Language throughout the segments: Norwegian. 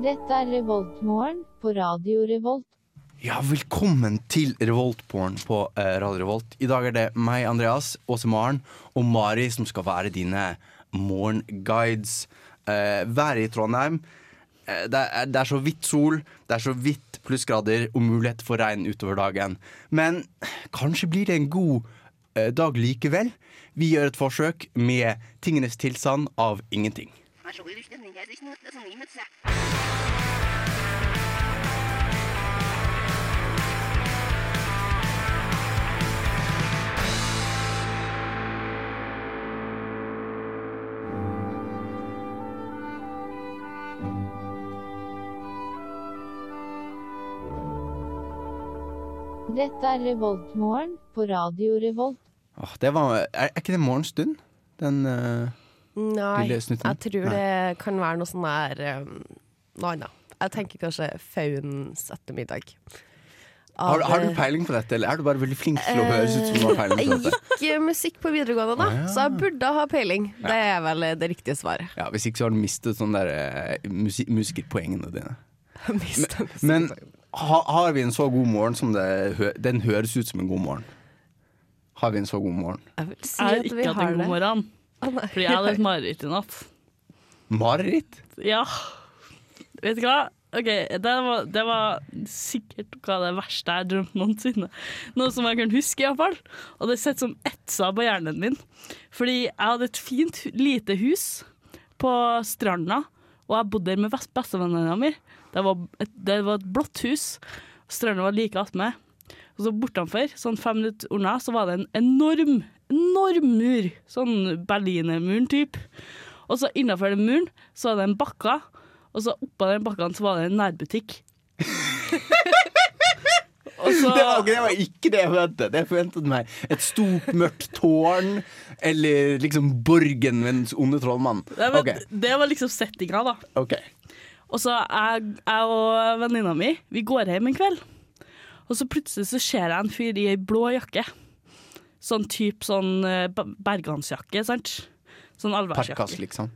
Dette er Revoltmorgen på Radio Revolt. Ja, velkommen til Revoltporn på eh, Radio Revolt. I dag er det meg, Andreas, Åse Maren og Mari som skal være dine morgenguides. Eh, i Trondheim eh, det, er, det er så vidt sol, det er så vidt plussgrader og mulighet for regn utover dagen. Men kanskje blir det en god eh, dag likevel. Vi gjør et forsøk med tingenes tilstand av ingenting. Dette er Revoltmorgen på Radio Revolt. Åh, det var, er, er ikke det morgenstund? Den eh, Nei, jeg tror Nei. det kan være noe sånn der um, Noe annet. Jeg tenker kanskje Faunens ettermiddag. har, har du peiling på dette, eller er du bare veldig flink til å høres ut som du har peiling på Jeg gikk eh, musikk på videregående, da, ah, ja. så jeg burde ha peiling. Det er vel eh, det riktige svaret. Ja, Hvis ikke så har du mistet sånn der eh, musikerpoengene dine. men. Men ha, har vi en så god morgen som det Den høres ut som en god morgen. Har vi en så god morgen? jeg vil si har at vi ikke hatt har en god det. morgen, Nei. fordi jeg hadde et mareritt i natt. Mareritt? Ja. Vet du hva? Ok, det var, det var sikkert hva det verste jeg har drømt noensinne. Noe som jeg kan huske, iallfall. Og det sitter som etsa på hjernen min. Fordi jeg hadde et fint, lite hus på stranda, og jeg bodde der med best- bestevenninna mi. Det var, et, det var et blått hus. Stranda var like attmed. Og så bortenfor, sånn fem minutter unna, så var det en enorm, enorm mur. Sånn Berlinermuren type. Og så innafor den muren så var det en bakka, og så oppå den bakkaen så var det en nærbutikk. så Det var, det var ikke det jeg forventet. Jeg forventet meg et stort, mørkt tårn, eller liksom borgen med den onde trollmannen. Det, okay. Det var liksom settinga, da. Okay. Og så jeg, jeg og venninna mi Vi går hjem en kveld, og så plutselig så ser jeg en fyr i ei blå jakke. Sånn type sånn eh, bergansjakke, sant? Sånn allværsjakke. Parkas, liksom.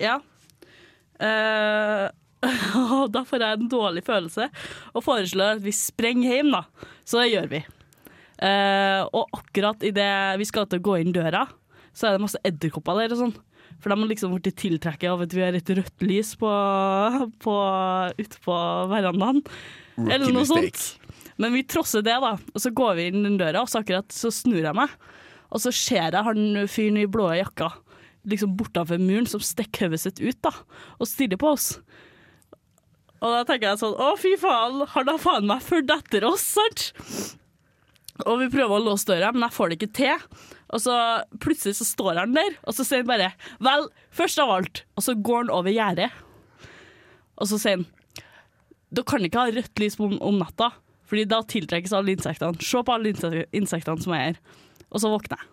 Ja. Eh, og da får jeg en dårlig følelse og foreslår at vi sprenger hjem, da. Så det gjør vi. Uh, og akkurat idet vi skal til å gå inn døra, så er det masse edderkopper der og sånn. For de har liksom blitt tiltrukket av at vi har et rødt lys på, på, ute på verandaen. Eller noe mistake. sånt. Men vi trosser det, da. Og så går vi inn den døra, og så akkurat så snur jeg meg. Og så ser jeg han fyren i blå jakka liksom bortenfor muren som stikker hodet sitt ut da, og stirrer på oss. Og da tenker jeg sånn Å, fy faen, han har faen meg fulgt etter oss, sant? Og vi prøver å låse døra, men jeg får det ikke til. Og så plutselig så står han der, og så sier han bare Vel, først av alt. Og så går han over gjerdet. Og så sier han Dere kan ikke ha rødt lys om, om natta, Fordi da tiltrekkes alle insektene. Se på alle insektene som er her. Og så våkner jeg.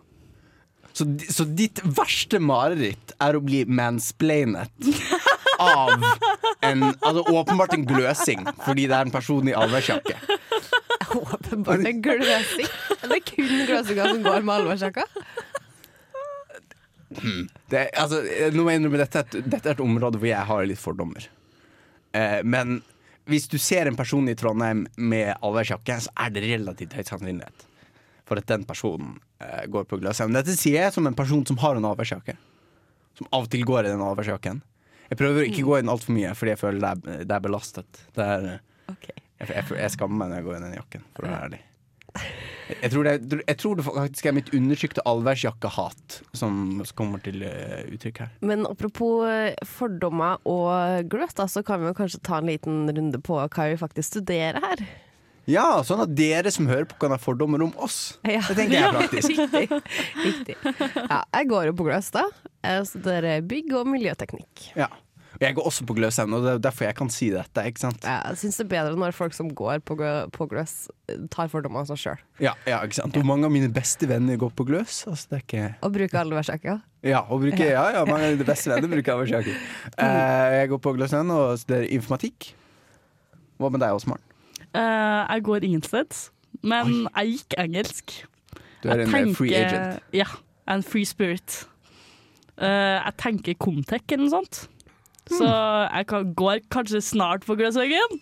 Så, så ditt verste mareritt er å bli mansplainet av en Altså åpenbart en gløsing, fordi det er en person i allværsjakke. Åpenbart en gløsing. Er det kun gløsinger som går med allværsjakka? Det, altså, nå må jeg innrømme, dette, dette er et område hvor jeg har litt fordommer. Eh, men hvis du ser en person i Trondheim med allværsjakke, så er det relativt høy sannsynlighet for at den personen eh, går på gløsing. Men dette sier jeg som en person som har en allværsjakke. Som av og til går i den allværsjakken. Jeg prøver å ikke gå i den altfor mye, fordi jeg føler det er, det er belastet. Det er, jeg, jeg, jeg skammer meg når jeg går i den jakken, for å være ærlig. Jeg, tror det, jeg tror det faktisk er mitt undertrykte allværsjakkehat som kommer til eh, uttrykk her. Men apropos eh, fordommer og da, så kan vi jo kanskje ta en liten runde på hva vi faktisk studerer her. Ja, sånn at dere som hører på, kan ha fordommer om oss. Ja. Det tenker jeg er praktisk. Riktig. Riktig. Ja, jeg går jo på Gløstad. Jeg studerer bygg og miljøteknikk. Ja. Jeg går også på Gløshaugen, og det er derfor jeg kan si dette. ikke sant? Jeg syns det er bedre når folk som går på, glø- på gløs, tar fordommer av seg sjøl. Ja, ja, ikke sant? Og mange av mine beste venner går på Gløs. Altså, det er ikke... Og bruker allværsjakke. Ja, og bruker, ja, ja, mange av mine beste venner bruker avværsjakker. Uh, jeg går på Gløshaugen og studerer informatikk. Hva med deg, Åsmaren? Uh, jeg går ingensteds, men jeg gikk engelsk. Du er Jeg en tenker, free agent. Ja, en free spirit. Uh, jeg tenker Comtec eller noe sånt. Så jeg kan, går kanskje snart på Gløshaugen.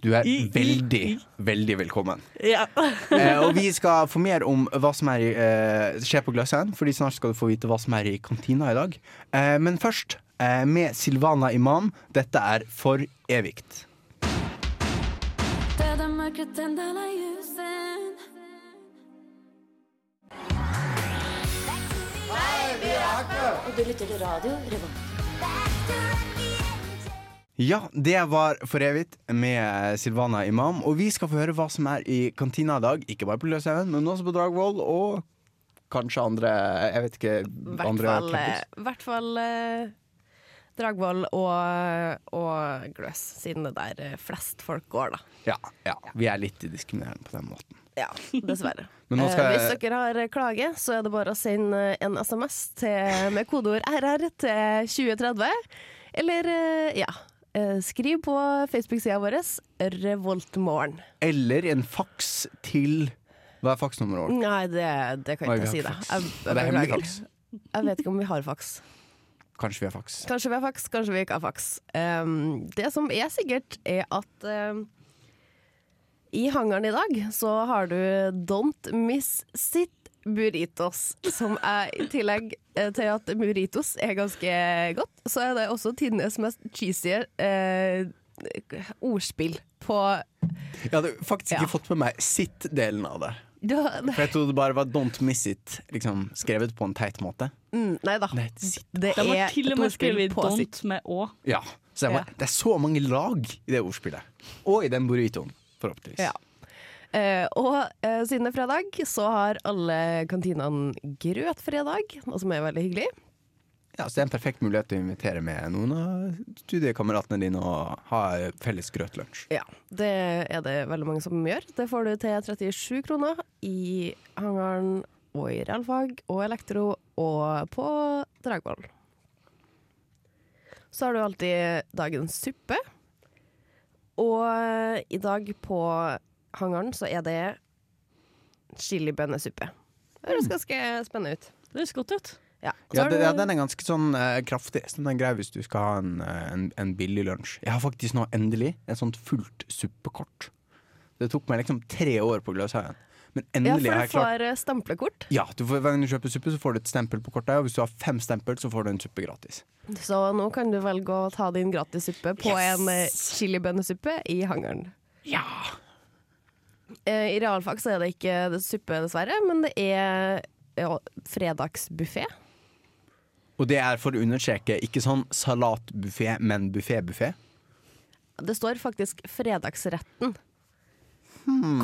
Du er veldig, veldig velkommen. Ja. Eh, og vi skal få mer om hva som er i, eh, skjer på Gløshaugen, fordi snart skal du få vite hva som er i kantina i dag. Eh, men først, eh, med Silvana Imam, dette er For evigt. Det er det mørket tenner ljusen Og du lytter til radio Revolt. Ja, det var For evigt med Silvana Imam. Og vi skal få høre hva som er i kantina i dag. Ikke bare på Løshaugen, men også på Dragvoll og kanskje andre Jeg vet ikke. hvert andre I eh, hvert fall eh, Dragvoll og, og Gløs, siden det der eh, flest folk går, da. Ja, ja, vi er litt diskriminerende på den måten. Ja, dessverre. Skal Eh, Hvis dere har klage, så er det bare å sende en SMS til, med kodeord RR til 2030. Eller, eh, ja eh, Skriv på Facebook-sida vår Revoltmorgen. Eller en faks til Hva er faksnummeret vårt? Nei, det, det kan jeg ikke si. det jeg, jeg, det er hemmelig faks. Jeg vet ikke om vi har faks. Kanskje vi har faks. Kanskje vi har faks, kanskje vi ikke har faks. Um, det som er sikkert, er at um, i hangaren i dag så har du Don't Miss Sit Burritos, som er i tillegg eh, til at burritos er ganske godt, så er det også tidenes mest cheesy eh, ordspill på Jeg hadde faktisk ikke Ja. fått med meg sitt-delen av det. da, For jeg trodde det bare var 'don't miss it', liksom skrevet på en teit måte. mm, Nei da. Nei, sitt. Det er er til og med skrevet på sitt. 'don't' med 'å'. Ja. Så det, var, Ja. Det er så mange lag i det ordspillet. Og i den burritoen, forhåpentligvis. Ja. Eh, og eh, siden det er fredag, så har alle kantinene grøtfredag, noe som er veldig hyggelig. Ja, så det er en perfekt mulighet til å invitere med noen av studiekameratene dine og ha felles grøtlunsj. Ja, Det er det veldig mange som gjør. Det får du til 37 kroner i hangaren og i realfag og elektro og på Dragvoll. Så har du alltid dagens suppe. Og i dag på hangaren så er det chilibønnesuppe. Det høres ganske spennende ut. Det høres godt ut. Ja, Ja, det, ja, den er ganske sånn uh, kraftig. Så den greier hvis du skal ha en, eh, en, en billig lunsj. Jeg har faktisk nå endelig et sånt fullt suppekort. Det tok meg liksom tre år på Gløshaugen. Men ja, for du får klart eh, stemplekort. Ja, du får, hver gang du kjøper suppe, så får du et stempel på kortet. Og hvis du har fem stempel, så får du en suppe gratis. Så nå kan du velge å ta din gratis suppe på en eh, chilibønnesuppe i hangaren. Ja! Eh, I realfag så er det ikke suppe, dessverre, men det er ja, fredagsbuffé. Og det er for å understreke ikke sånn salatbuffé, men buffé-buffé. Det står faktisk 'fredagsretten'.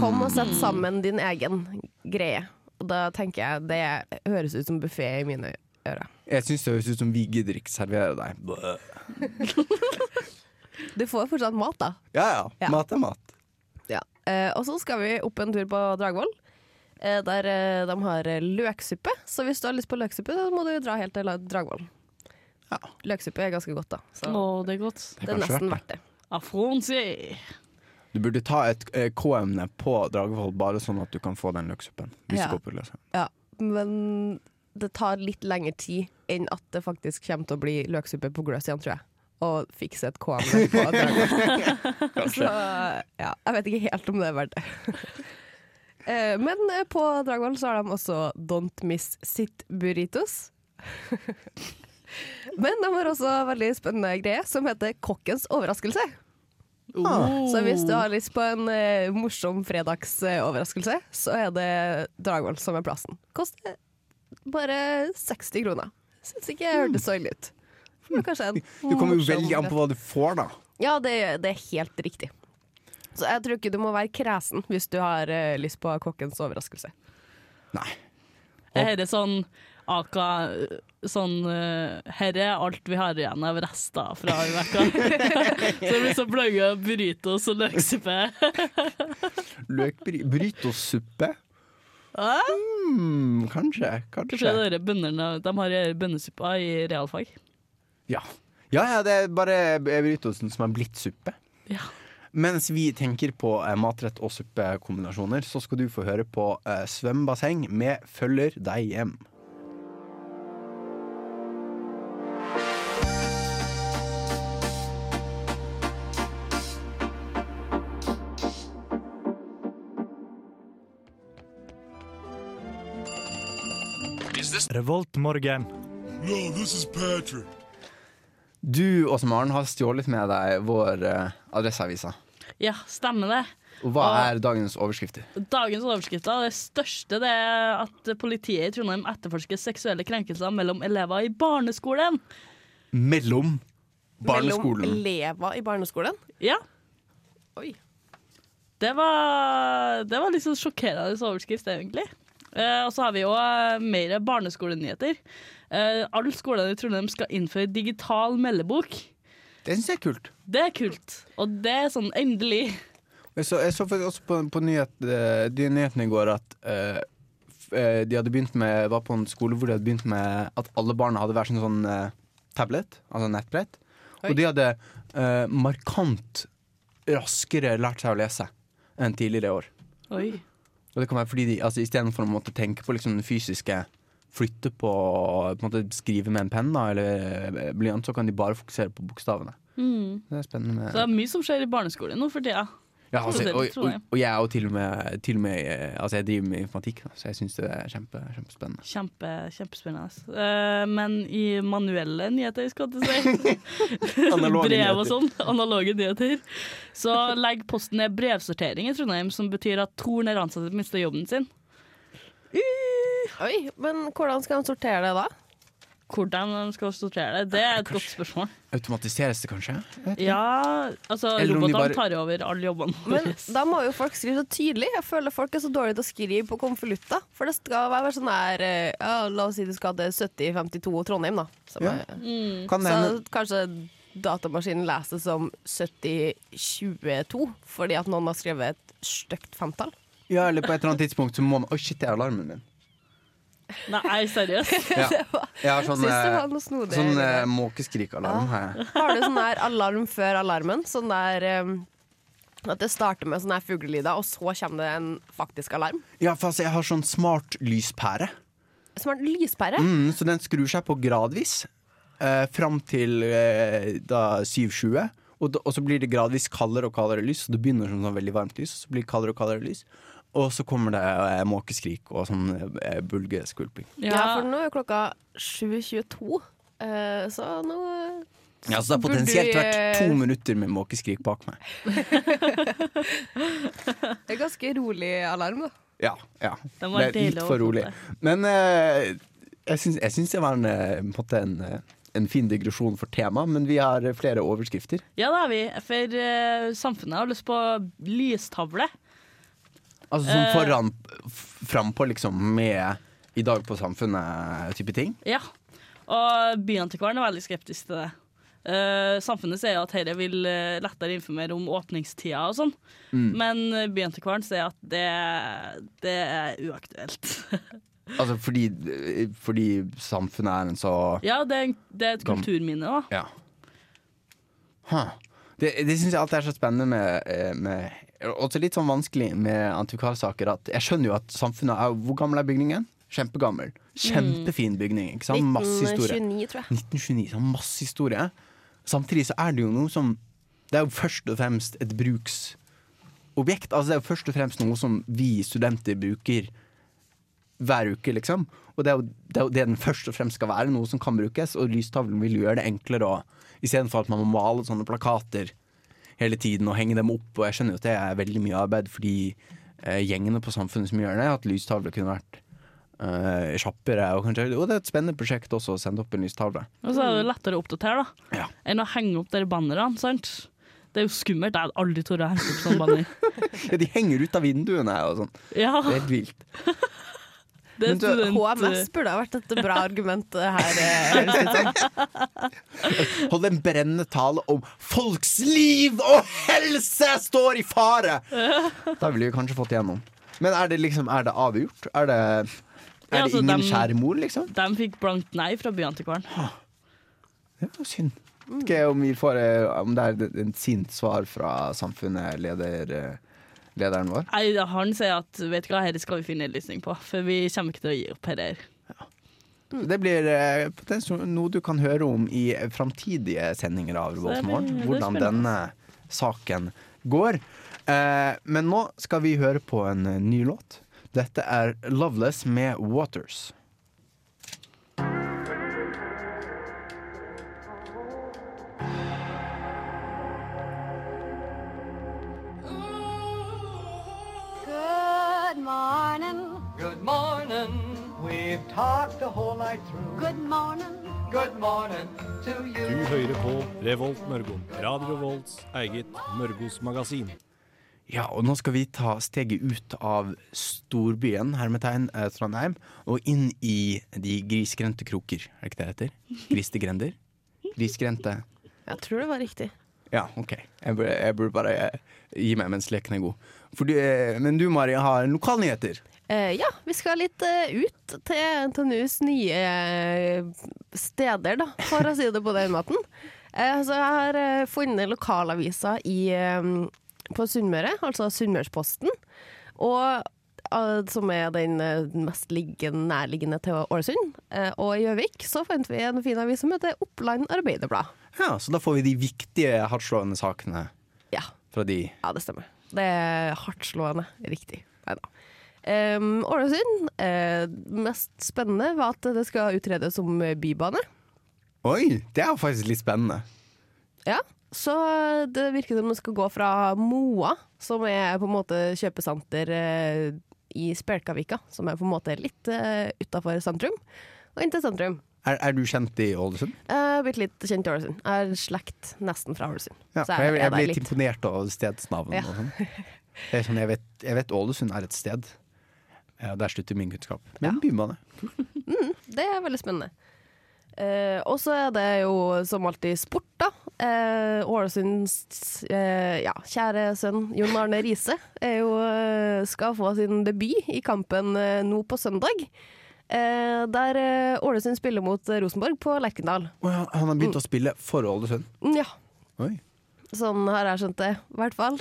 Kom og sett sammen din egen greie. Og da tenker jeg det høres ut som buffé i mine ører. Jeg syns det høres ut som vi gidder ikke servere deg. Du får fortsatt mat, da. Ja ja, Ja. mat er mat. Eh, og så skal vi opp en tur på Dragvoll, eh, der eh, de har løksuppe. Så hvis du har lyst på løksuppe, så må du dra helt til Dragvoll. Ja. Løksuppe er ganske godt, da. Så Å, det er godt. det er nesten verdt det. Afronsi. Du burde ta et K-emne på Dragvoll, bare sånn at du kan få den løksuppen. Ja. Ja, men det tar litt lengre tid enn at det faktisk kommer til å bli løksuppe på Gløs igjen, tror jeg. Og fikse et kamera på Dragvoll. Så ja, jeg vet ikke helt om det er verdt det. Eh, Men eh, på Dragvoll så har de også Don't Miss Sit Burritos. Men de har også veldig spennende greie som heter Kokkens overraskelse. Så hvis du har lyst på en eh, morsom fredagsoverraskelse, så er det Dragvoll som er plassen. Koster bare 60 kroner. Syns ikke jeg hørtes så ille ut. Kanskje en Du kommer jo veldig an på hva du får, da. Ja, det, det er helt riktig. Så jeg tror ikke du må være kresen hvis du har uh, lyst på kokkens overraskelse. Nei. Er det sånn Aka Sånn uh, Her er alt vi har igjen av rester fra i uka. så det blir så bløye burritos og løksuppe. Løkburritosuppe? Ah, Mm, kanskje. Kanskje Kanskje. det er bøndene De har bønnesuppa i realfag. Ja. ja, ja det er bare Brytosen som er blitt suppe. Ja. Mens vi tenker på eh, matrett og suppekombinasjoner, så skal du få høre på eh, svømmebasseng med 'Følger deg hjem'. Revolt morgen No, this is Patrick. Du, Åse Maren, har stjålet med deg vår uh, Adresseavisa. Ja, stemmer det. Og hva Og- er dagens overskrifter? Dagens overskrifter, det største det er at politiet i Trondheim etterforsker seksuelle krenkelser mellom elever i barneskolen. Mellom barneskolen. Mellom elever i barneskolen. Ja, Oi. det var, det var sånn sjokkerende overskrift, egentlig. Uh, og så har vi jo uh, mer barneskolenyheter. Eh, alle skolene i Trondheim skal innføre digital meldebok. Det syns jeg er kult. Det er kult. Og det er sånn endelig. Jeg så, jeg så også på, på nyhet, eh, nyhetene i går at uh, de hadde begynt med var på en skole hvor de hadde begynt med at alle barna hadde hver sin sånn tablet, altså nettbrett. Oi. Og de hadde markant raskere lært seg å lese enn tidligere år. Oi. Og det kan være fordi de, altså Istedenfor å måtte tenke på liksom den fysiske Flytte på, på en måte skrive med en penn eller eh, blyant, så kan de bare fokusere på bokstavene. Mm. Det er spennende. Med, Så det er mye som skjer i barneskolen nå for tida. ja, altså, og, og, og jeg er jo til og med, til og med eh, Altså jeg driver med informatikk, så jeg syns det er kjempe, kjempespennende. Kjempe, kjempespennende. Eh, men i manuelle nyheter, skal jeg si, brev og sånn, analoge nyheter, så legger Posten ned brevsortering i Trondheim, som betyr at Torn er ansatt til nederansatte mister jobben sin. Oi, men hvordan skal de sortere det da? Hvordan de skal sortere det, det er et godt spørsmål. Automatiseres det kanskje? Ja, altså Eller robotene bare- tar over alle jobbene Men da må jo folk skrive så tydelig. Jeg føler folk er så dårlige til å skrive på konvolutter. For det skal være sånn her eh, ja, La oss si du skal til 7052 Trondheim, da. Som Ja. er, Mm. Kan det så kanskje datamaskinen leser som 7022 fordi at noen har skrevet et stygt femtall. Ja, eller på et eller annet tidspunkt så må man Oi, shit, det er alarmen min. Nei, seriøst. Ja. Jeg har sånn, eh, sånn eh, måkeskrikalarm. har jeg. Har du sånn der alarm før alarmen? Sånn der eh, at det starter med sånne her fuglelyder, og så kommer det en faktisk alarm? Ja, for altså, jeg har sånn smart lyspære. Som er lyspære? Mm, så den skrur seg på gradvis eh, fram til eh, da 7.20. Og, da- og så blir det gradvis kaldere og kaldere lys. Så det begynner som sånn veldig varmt lys, og så blir det kaldere og kaldere lys. Og så kommer det eh, måkeskrik og sånn eh, bulgeskvulping. Ja, for nå er klokka 7.22, eh, så nå Ja, så det har potensielt vært to minutter med måkeskrik bak meg. Det er ganske rolig alarm, da. Ja, ja. Det er litt for rolig. Men eh, jeg syns, det var en, en, en, en fin digresjon for temaet, men vi har flere overskrifter. Ja, det har vi. For eh, samfunnet har lyst på lystavle. Altså sånn Eh. foran, frampå liksom med I dag på samfunnet-type ting. Ja. Og byantikvaren er veldig skeptisk til det. Uh, samfunnet sier at dette vil eh, lettere informere om åpningstida og sånn, Mm. men byantikvaren sier at det, det er uaktuelt. Altså fordi, fordi samfunnet er en så ja, det er, det er et kulturminne, da. Ja. Huh. Det, det syns jeg alltid er så spennende med, med Også litt sånn vanskelig med antikvarsaker. At jeg skjønner jo at samfunnet er Hvor gammel er bygningen? Kjempegammel. Kjempefin bygning. Ikke sant? Masse historie. 1929, tror jeg. 1929, sånn masse historie. Samtidig så er det jo noe som Det er jo først og fremst et bruksobjekt. Altså det er jo først og fremst noe som vi studenter bruker hver uke, liksom. Og det er, jo, det er jo det den først og fremst skal være, noe som kan brukes. Og lystavlen vil gjøre det enklere Istedenfor at man må male sånne plakater hele tiden og henge dem opp. Og jeg skjønner jo at det er veldig mye arbeid for de eh, gjengene på samfunnet som gjør det. At lystavler kunne vært eh, kjappere. Og, kanskje, og det er et spennende prosjekt også å sende opp en lystavle. Og så er det lettere å oppdatere da, Ja. enn å henge opp de bannerne. sant? Det er jo skummelt. Jeg hadde aldri tort å henge opp sånn banner. Ja, de henger ut av vinduene og sånn. Ja, Det er helt vilt. det er Men du, student... HMS burde ha vært et bra argument eh, her. eh. Holde en brennende tale om folks liv og helse står i fare! Da ville vi kanskje fått igjennom. Men er det liksom, er det avgjort? Er det, er Ja, det altså, ingen dem- kjære mor, liksom? De fikk blankt nei fra byantikvaren. Det var synd. Ikke om, vi får, eh, om det er en sint svar fra samfunnet, leder, eh, lederen vår. Nei, han sier at vet du hva, dette skal vi finne en løsning på, for vi kommer ikke til å gi opp dette. her. Det blir eh, potensielt noe du kan høre om i framtidige sendinger av er Hvordan denne saken går. Eh, men nå skal vi høre på en eh, ny låt. Dette er 'Loveless' med 'Waters'. Morning. We've talked the whole night through. Good morning. Good morning to you. Du hører på Revolt Mørgo. Radio Volts eget Mørgos magasin. Ja, og nå skal vi ta steget ut av storbyen, hermetegn, eh, Trondheim, og inn i de grisgrendte kroker. Er det ikke det det heter? Gristegrender? Grisgrendte Jeg tror det var riktig. Ja, OK. Jeg burde, jeg burde bare eh, gi meg mens leken er god. For du, eh, men du, Mari, har lokalnyheter. Eh, ja, vi skal litt eh, ut til NTNUs nye eh, steder, da, for å si det på den måten. Så jeg har funnet lokalaviser i, på Sunnmøre, altså Sunnmørsposten. Og som er den mest liggende, nærliggende til Ålesund. Og i Gjøvik så fant vi en fin avis som heter Oppland Arbeiderblad. Ja, Så da får vi de viktige, hardtslående sakene Ja, fra de Ja, det stemmer. Det er hardtslående. Riktig. Neida. Um, Ålesund. Uh, mest spennende var at det skal utredes som bybane. Oi, det er faktisk litt spennende. Ja. Så det virker som det skal gå fra Moa, som er på en måte kjøpesenter uh, i Spjelkavika, som er på en måte litt uh, utafor sentrum, og inn til sentrum. Er, er du kjent i Ålesund? Jeg har blitt litt kjent i Ålesund. Jeg er slekt nesten fra Ålesund. Ja, jeg, jeg der ble litt imponert av stedsnavn. Ja. Og sånn. Sånn, jeg, vet, jeg vet Ålesund er et sted. Ja, der slutter min kunnskap. Men bybane. Det er veldig spennende. Eh, og så er det jo som alltid sport, da. Eh, Ålesunds eh, ja, kjære sønn Jon Arne Riise er jo, eh, skal få sin debut i kampen eh, nå på søndag. Eh, der eh, Ålesund spiller mot Rosenborg på Lerkendal. Oh, han, han har begynt å spille for Ålesund. Mm, Ja, Oi. sånn har jeg skjønt det, i hvert fall.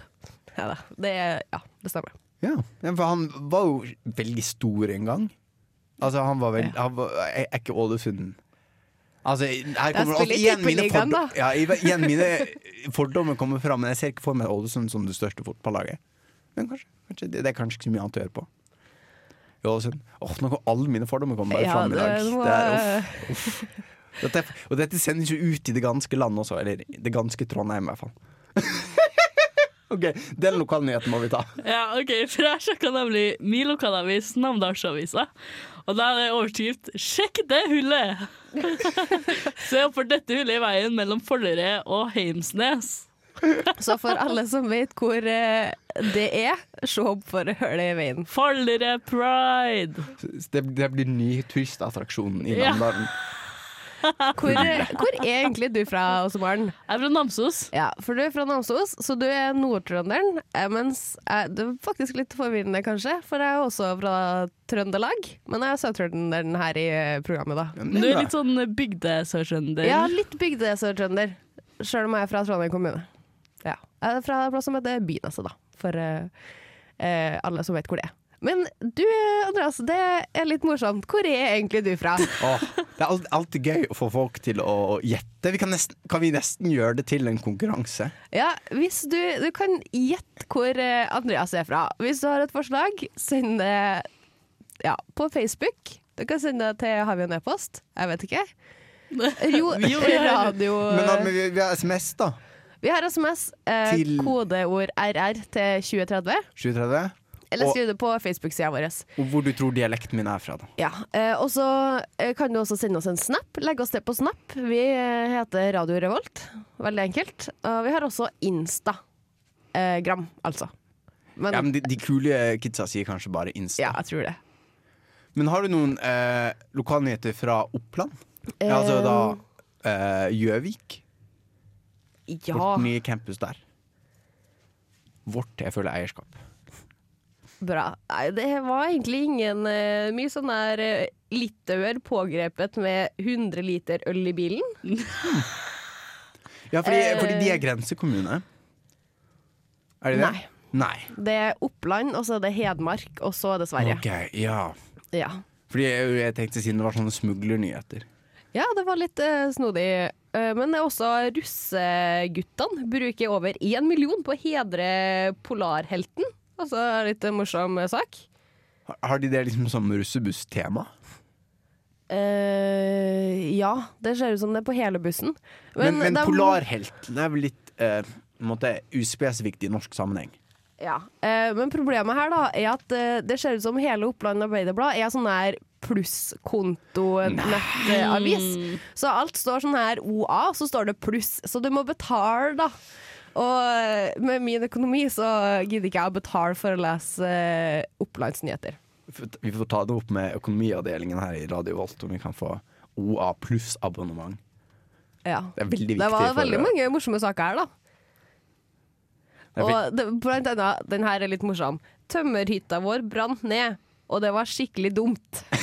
Ja det, ja, det stemmer. Ja. for han var jo veldig stor en gang. Altså, han var vel han var, er, ikke Ålesund Altså, her kommer i igjen mine, fordom, ja, igjen mine fordommer kommer fram, men jeg ser ikke for meg Ålesund som det største fotballaget. Men kanskje, kanskje det, det er kanskje ikke så mye annet å gjøre på. I Ålesund. Åh, nå kommer alle mine fordommer kommer bare Ja, fram i dag. det må- Det er, uff, uff. Dette, og dette sendes jo ut i det ganske land også, eller det ganske Trondheim i hvert fall. OK, den lokalnyheten må vi ta. Ja, ok, for jeg sjekka nemlig min lokalavis, Namdalsavisa. Og der er overskrift 'Sjekk det hullet'! Se opp for dette hullet i veien mellom Follere og Heimsnes. Så for alle som vet hvor eh, det er, se opp for hullet i veien. Follere Pride! Det, det blir ny turistattraksjon i Ja. Hvor, hvor er egentlig du fra, Åse Maren? Jeg er fra Namsos. Ja, for du er fra Namsos, så du er nordtrønderen. eh, Mens jeg, det er faktisk litt forvirrende, kanskje, for jeg er også fra Trøndelag. Men jeg er sørtrønderen her i eh, programmet, da. Du er litt sånn bygdesørtrønder. Ja, litt bygdesørtrønder. Sjøl om jeg er fra Trondheim kommune. Ja. Jeg er fra en plass som heter Byneset, da. For uh, eh, alle som vet hvor det er. Men du, Andreas, det er litt morsomt. Hvor er egentlig du fra? Oh, det er alltid, gøy å få folk til å gjette. Vi kan, nesten, kan vi nesten gjøre det til en konkurranse? Ja, hvis du, du kan gjette hvor eh, Andreas er fra. Hvis du har et forslag, send det ja, på Facebook. Du kan sende det til Har vi en e-post? Jeg vet ikke. Jo, radio Men, da, men vi, vi har SMS, da. Vi har SMS. Eh, Til- Kodeord RR til 2030. 730. Eller skriv det på Facebook-sida vår. Og hvor du tror dialekten min er fra, da. Ja, eh, og så eh, kan du også sende oss en snap. Legg oss det på snap. Vi eh, heter Radio Revolt. Veldig enkelt. Og vi har også Instagram, altså. Men Ja, ja, men de, de kule kidsa sier kanskje bare Insta. jeg tror det. Men har du noen eh, lokalnyheter fra Oppland? Ja, altså da eh, Ja. Vårt nye campus der. Vårt, jeg føler eierskap. Bra. Nei, det var egentlig ingen uh, Mye sånn der uh, litauer pågrepet med 100 liter øl i bilen. Ja, fordi, Eh. fordi de er grensekommune. Er de det? Nei. Nei. Det er Oppland, og så er det Hedmark, og så er det Sverige. Okay, ja. Ja. Fordi jeg, jeg tenkte siden det var sånne smuglernyheter. ja, det var litt uh, snodig. Eh, men det også russeguttene bruker over én million på å hedre polarhelten. Altså litt morsom sak. Har, har de det liksom som russebuss-tema? Eh, ja, det ser ut som det er på hele bussen. Men, men de- polarhelten er vel litt uh, måte uspesifikt i norsk sammenheng. Ja, uh, Men problemet her da er at det ser ut som hele Oppland Arbeiderblad er sånn her plusskonto-nettavis. Så alt står sånn her OA, så står det pluss. Så du må betale, da. Og eh, med min økonomi så gidder ikke jeg å betale for å lese eh, Opplandsnyheter. Vi får ta det opp med økonomiavdelingen her i Radio Volt, om vi kan få OA pluss abonnement. Ja. Det er veldig viktig. Det var for- veldig mange morsomme saker her, da. Og det, blant annet, den her er litt morsom. Tømmerhytta vår brant ned, og det var skikkelig dumt.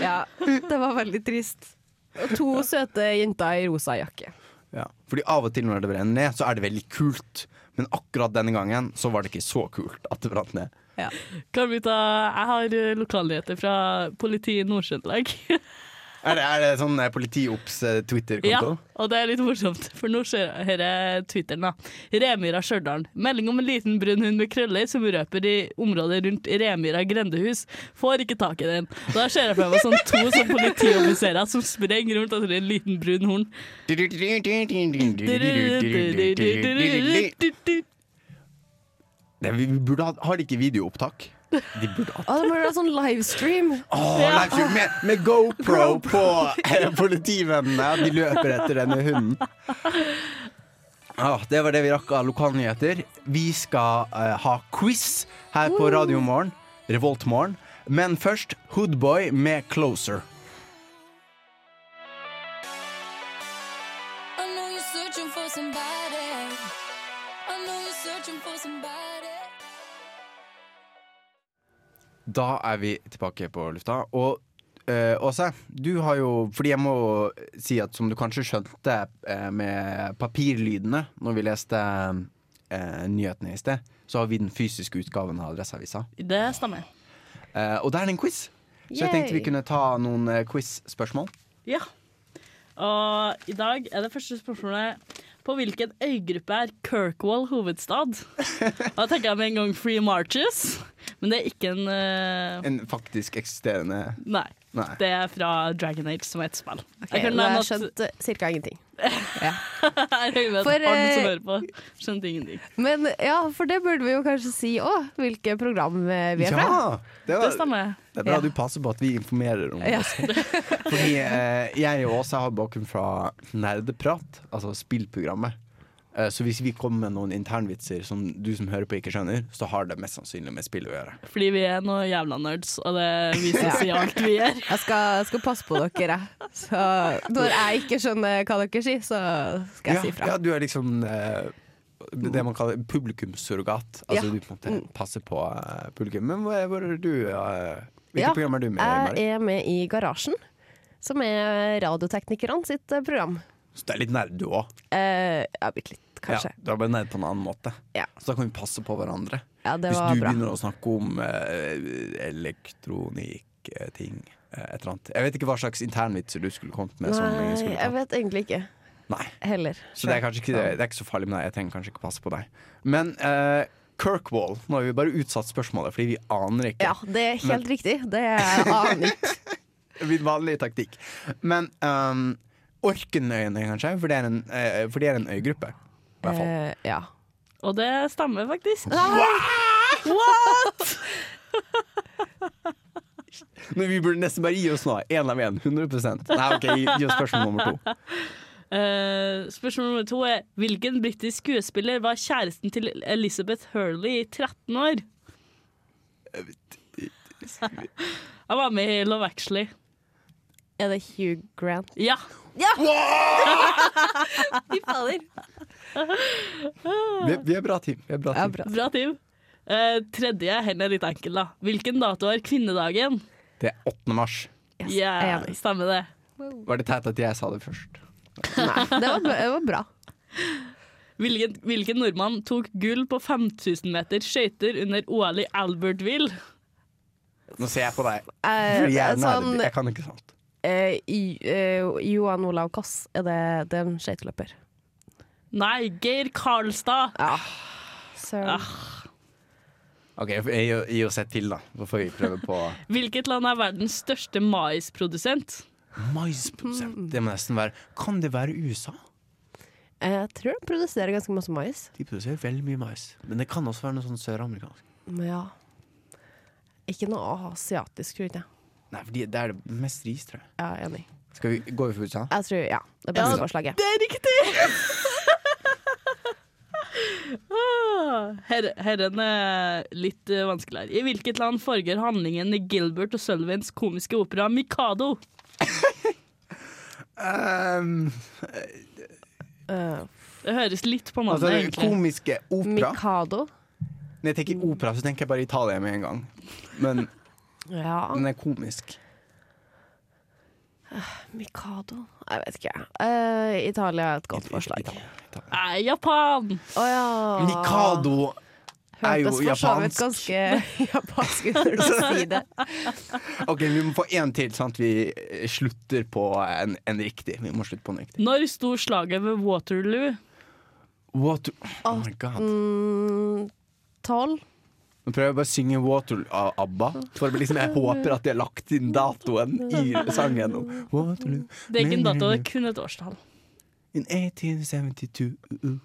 ja, det var veldig trist. Og to søte jenter i rosa jakke. Ja. Fordi av og til når det brenner ned, så er det veldig kult. Men akkurat denne gangen så var det ikke så kult at det brant ned. Kan vi ta Jeg har eh, lokalnyheter fra politiet i Nord-Trøndelag. Er det, er det sånn eh, politiobs eh, Ja, og det er litt morsomt, for nå ser jeg er Twitteren. da. Remyra Stjørdal. Melding om en liten brun hund med krøller som røper i området rundt Remyra grendehus. Får ikke tak i den. Da ser jeg for meg sånn to sånn politioffiserer som sprenger rundt etter en liten brun horn. Det, vi burde ha, har de ikke videoopptak? De burde hatt Å, det må være sånn livestream. Åh, livestream med, med GoPro på eh, politivennene. De løper etter denne hunden. Ah, det var det vi rakk av lokalnyheter. Vi skal uh, ha quiz her på Radiomorgen. Revoltmorgen. Men først Hoodboy med 'Closer'. Da er vi tilbake på lufta. Og eh, Åse, du har jo Fordi jeg må si at som du kanskje skjønte eh, med papirlydene når vi leste eh, nyhetene i sted, så har vi den fysiske utgaven av Adresseavisa. Det stemmer. Eh, og der er det en quiz. Så jeg tenkte vi kunne ta noen eh, quiz-spørsmål. Ja. Og i dag er det første spørsmålet På hvilken øygruppe er Kirkwall hovedstad? Da tenker jeg med en gang Free Marches, men det er ikke en uh... En faktisk eksisterende Nei. Nei. Det er fra Dragon Age som er et spill. Ok, Jeg nå har jeg at skjønt uh, cirka ingenting. jeg regner med at For, alle som eh, hører på, skjønte ingenting. Men ja, for det burde vi jo kanskje si òg, hvilke program eh, vi er fra. Ja! Det, Det var, stemmer. det er bra Ja. du passer på at vi informerer om Ja. oss. Fordi uh, jeg og Åse har bakgrunn fra Nerdeprat, altså spillprogrammet. Eh, så hvis vi kommer med noen internvitser som du som hører på ikke skjønner, så har det mest sannsynlig med spill å gjøre. Fordi vi er noen jævla nerds, og det viser seg i alt vi gjør. Jeg skal, jeg skal passe på dere. jeg. Så når jeg ikke skjønner hva dere sier, så skal jeg Ja, si fra. ja, du er liksom eh, det man kaller publikumssurrogat. Altså Ja. Mm. du på en måte passer på eh, publikum. Men hvor er, hvor er du? eh, hvilke Ja, program er du med i, Jeg er med i Garasjen, som er radioteknikerne sitt program. Så du er litt nerd, du òg. Jeg har bitte litt, kanskje. Ja, du er bare nerd på en annen måte. Ja. Så da kan vi passe på hverandre. Ja, det Hvis du bra. begynner å snakke om eh, elektronikk, eh, ting eh, et eller annet. Jeg vet ikke hva slags internvitser du skulle kommet med. Nei, jeg vet egentlig ikke. Nei. Heller. Så det er kanskje ikke, det er ikke så farlig med deg. Jeg trenger kanskje ikke passe på deg. Men eh, Kirkwall Nå har vi bare utsatt spørsmålet fordi vi aner ikke. Ja, det er helt riktig. Det er aner ikke. Min vanlige taktikk. Men um, Orkenøyene, kanskje? For det er en, uh, for det er en øygruppe. I hvert fall. Eh, ja. Og det stemmer faktisk. What? Men vi burde nesten bare gi oss nå. Én av én. 100 Nei, OK, gi, oss spørsmål nummer to. Uh, spørsmål nummer to er Hvilken britisk skuespiller var kjæresten til Elizabeth Hurley i 13 år? Han var med i Love Actually. Er det Hugh Grant? Ja. Fy fader. Vi, vi er bra team. Vi er bra Ja, team. bra. Bra team. Eh, tredje heller er litt enkel, da. Hvilken dato er kvinnedagen? Det er 8. mars. Yes, Ja, er stemmer det. Var det teit at jeg sa det først? Nei, det var, bra- det var bra. Hvilken, hvilken nordmann tok gull på 5000 meter skøyter under OL i Albertville? Nå ser jeg på deg. Eh, sånn. Jeg kan ikke sant. eh, i- eh, Johan Olav Koss, er det, det er en skøyteløper? Nei, Geir Karlstad. Ja. Søren. Ah. OK, gi gir oss et til, da. Så får vi prøve på Hvilket land er verdens største maisprodusent? maisprodusent. Det må nesten være Kan det være USA? Jeg tror de produserer ganske masse mais. De produserer veldig mye mais. Men det kan også være noe sånn søramerikansk. Ja. Ikke noe asiatisk, tror jeg. Nei, for det er det mest ris, tror jeg. Jeg er enig. Skal vi gå for USA? Jeg tror, ja. Det beste forslaget. Det er riktig! Ah, Her, herren er litt eh, vanskeligere. I hvilket land foregår handlingen i Gilbert og Sølvins komiske opera Mikado? Um, Uh, Det høres litt på navnet, altså, egentlig. komiske opera. Mikado. Når jeg tenker opera, så tenker jeg bare Italia med en gang. Men Ja, den er komisk. Mikado Jeg vet ikke. Uh, Italia er et godt forslag. Italia, Italia. Nei, Japan! Oh, ja. Mikado er jo Hørtes for så vidt japansk. ganske japansk ut når du sier det. Ok, Vi må få én til, sånn at vi eh, slutter på en, en riktig. Vi må slutte på en riktig. Når sto slaget ved Waterloo? Water... Oh my god. Mm, Tolv? Nå prøver jeg bare å synge 'Waterloo' av ABBA. For liksom jeg håper at de har lagt inn datoen i sangen. Waterloo. Det er ikke en dato, det er kun et årstall. In 1872 uh, uh,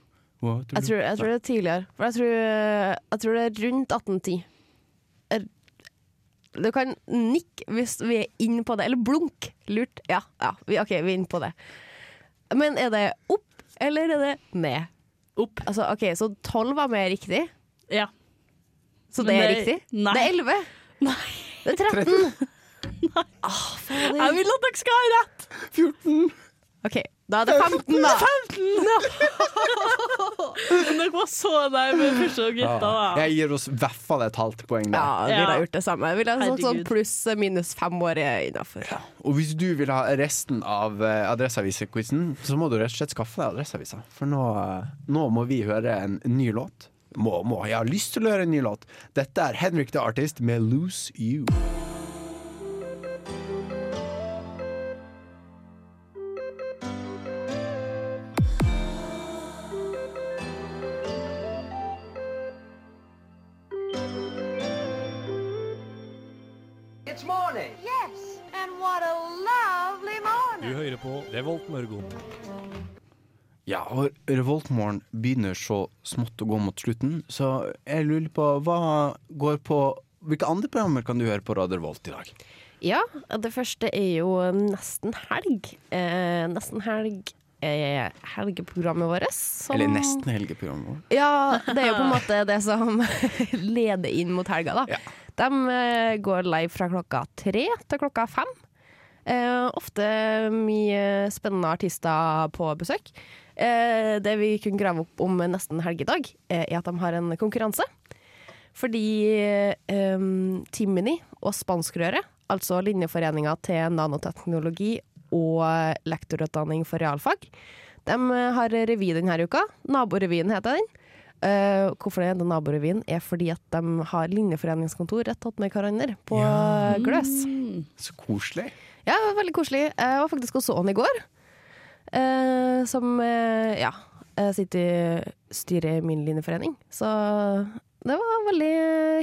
Waterloo. Jeg tror, jeg tror det er tidligere. For jeg tror, jeg tror det er rundt 1810. Er- Du kan nikke hvis vi er inne på det. Eller blunk. Lurt. Ja, ja. Vi, OK, vi er inne på det. Men er det opp, eller er det ned? Opp. Altså, OK, så 12 var mer riktig. Ja. Så det er riktig? nei. Det er 11. Nei. Det er 13. Nei. Jeg vil at dere skal ha rett! 14! OK, da er det 15, da. 15! Men dere var så nærme første og gutta, da. Jeg gir oss i hvert fall et halvt poeng Ja, der. jeg ville ha Ja. gjort det samme. Jeg ville ha sånn, sånn pluss minus fem år innafor. Og hvis du vil ha resten av uh, Adresseavisa-quizen, så må du rett og slett skaffe deg Adresseavisa. For nå, eh, nå må vi høre en ny låt. Må, må. Jeg har lyst til å høre en ny låt. Dette er Henrik the Artist med 'Lose You'. It's morning. Yes, and what a lovely morning. Du hører på Revolt Mørgo. Ja, og Revoltmorgen begynner så smått å gå mot slutten, så jeg lurer på hva går på Hvilke andre programmer kan du høre på Radio Revolt i dag? Ja, det første er jo Nesten helg. Eh, nesten helg er helgeprogrammet vårt. Som, Eller nesten helgeprogrammet vårt. Ja, det er jo på en måte det som leder inn mot helga, da. Ja. De eh, går live fra klokka tre til klokka fem. Eh, ofte mye spennende artister på besøk. Eh, det vi kunne grave opp om nesten helgedag, eh, er at de har en konkurranse. Fordi eh, Timini og Spanskrøret, altså linjeforeninga til nanoteknologi og lektorutdanning for realfag, de har revy denne uka. Naborevyen heter den. Uh, hvorfor det heter Naborevyen, er fordi at de har linjeforeningskontor rett attmed hverandre på Ja. Gløs. Så koselig. Ja, veldig koselig. Jeg var faktisk også han i går. Eh, som eh, ja, jeg sitter i styret i min linjeforening. Så det var en veldig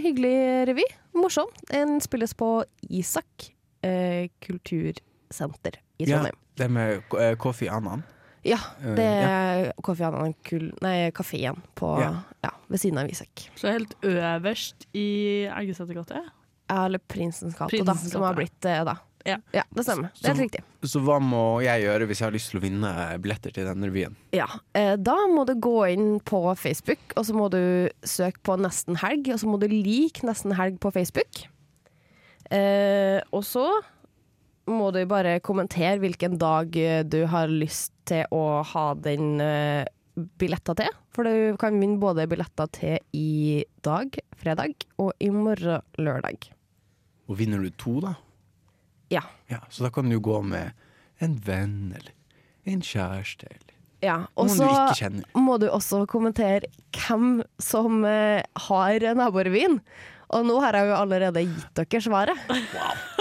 hyggelig revy. Morsom. Den spilles på Isak eh, kultursenter i Ja, det med eh, Kofi Annan. Ja, Eh, det er Kofi Annan kul... Nei, kafeen på Ja. ja. ved siden av Isak. Så helt øverst i Eggesetergata. Ja, Eller Prinsens gate, da, som har blitt det, da. Ja. det stemmer. Det er helt riktig. Så hva må jeg gjøre hvis jeg har lyst til å vinne billetter til den revyen? Ja, eh, Da må du gå inn på Facebook, og så må du søke på Nesten helg, og så må du like Nesten helg på Facebook. Eh, og så må du bare kommentere hvilken dag eh, du har lyst til å ha den eh, billetter til. For du kan vinne både billetter til i dag, fredag, og i morgen, lørdag. Og vinner du to, da? Ja. Ja, Så da kan du gå med en venn eller en kjæreste eller ja. Og så må du også kommentere hvem som eh, har naborevyen. Og nå har jeg jo allerede gitt dere svaret.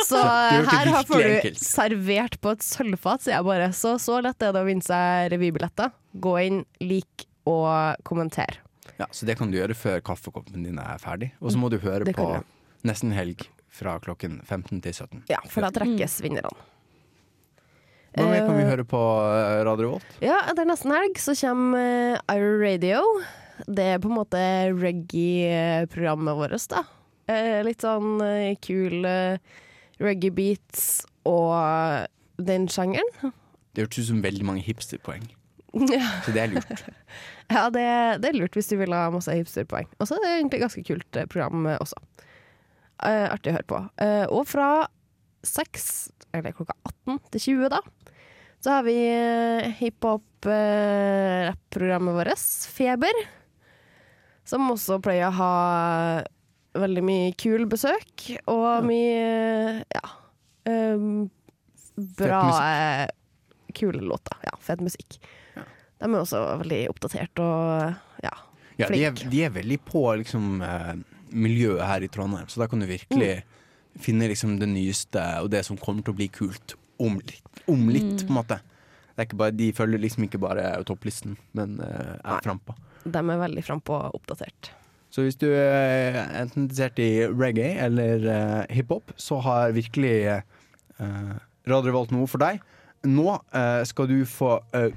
Så Det her har- får du enkelt. servert på et sølvfat, sier jeg bare. Så så lett er det å vinne seg revybilletter. Gå inn, lik og kommenter. Ja, Så det kan du gjøre før kaffekoppen din er ferdig. Og så må du høre på. Nesten helg fra klokken 15 til 17. Ja, for da trekkes vinnerne. Hva mer kan vi Eh, høre på eh, Radio Volt? Ja, etter nesten helg så kommer uh, Radio. Det er på en måte reggae-programmet vårt, da. Eh, litt sånn eh, kul eh, reggae-beats og den sjangeren. Det hørtes ut som veldig mange hipsterpoeng, ja, så det er lurt. ja det, det er lurt hvis du vil ha masse hipsterpoeng. Og så er det egentlig ganske kult eh, program eh, også. Eh, artig å høre på. Eh, og fra 6, eller klokka 18 til 20, da, så har vi uh, hiphop-rapprogrammet vårt, Feber. Som også pleier å ha veldig mye kul besøk, og mye ja, um, bra eh, kule låter. Ja, fet musikk. De er også veldig oppdatert og ja, Ja, de, er, de er veldig på liksom, eh, miljøet her i Trondheim, så da kan du virkelig finne liksom, det nyeste og det som kommer til å bli kult om litt, om litt på en måte. Bare, de følger liksom ikke bare topplisten, men uh, er frampå. De er veldig frampå og oppdatert. Så hvis du er enten interessert i reggae eller uh, hiphop, så har virkelig uh, Radio Revolt noe for deg. Nå uh, skal du få uh,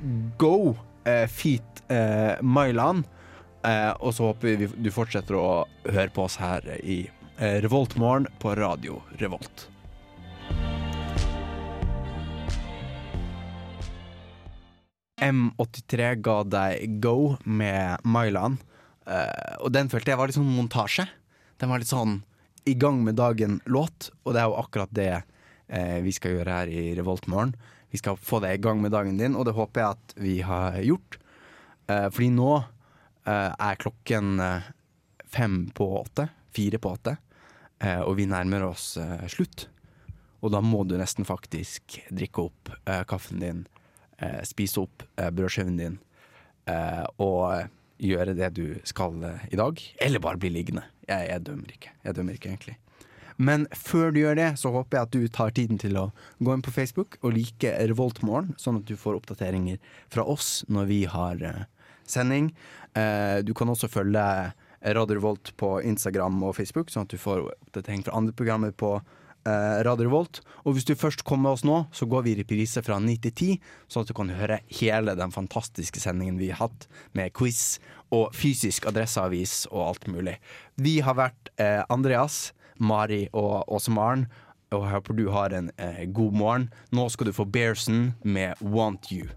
Go uh, Feet uh, Mailand. Eh, og så håper vi du fortsetter å høre på oss her i uh, Revoltmorgen på Radio Revolt. M83 ga deg Go med Mailand. Eh, og den følte jeg var litt sånn montasje. Den var litt sånn i gang med dagen-låt, og det er jo akkurat det eh, vi skal gjøre her i Revoltmorgen. Vi skal få deg i gang med dagen din, og det håper jeg at vi har gjort. Eh, fordi nå eh, er klokken eh, fem på åtte, fire på åtte, eh, og vi nærmer oss eh, slutt. Og da må du nesten faktisk drikke opp eh, kaffen din, eh, spise opp eh, brødskiven din, eh, og gjøre det du skal eh, i dag. Eller bare bli liggende. Jeg, jeg dømmer ikke. Jeg dømmer ikke, egentlig. Men før du gjør det, så håper jeg at du tar tiden til å gå inn på Facebook og like Revoltmorgen, sånn at du får oppdateringer fra oss når vi har eh, sending. Eh, du kan også følge Radio Revolt på Instagram og Facebook, sånn at du får oppdatering fra andre programmer på eh, Radio Revolt. Og hvis du først kommer med oss nå, så går vi i reprise fra 9 til 10, sånn at du kan høre hele den fantastiske sendingen vi har hatt, med quiz og fysisk adresseavis og alt mulig. Vi har vært eh, Andreas, Mari og Åse Maren. Og jeg håper du har en eh, god morgen. Nå skal du få Bearson med Want You.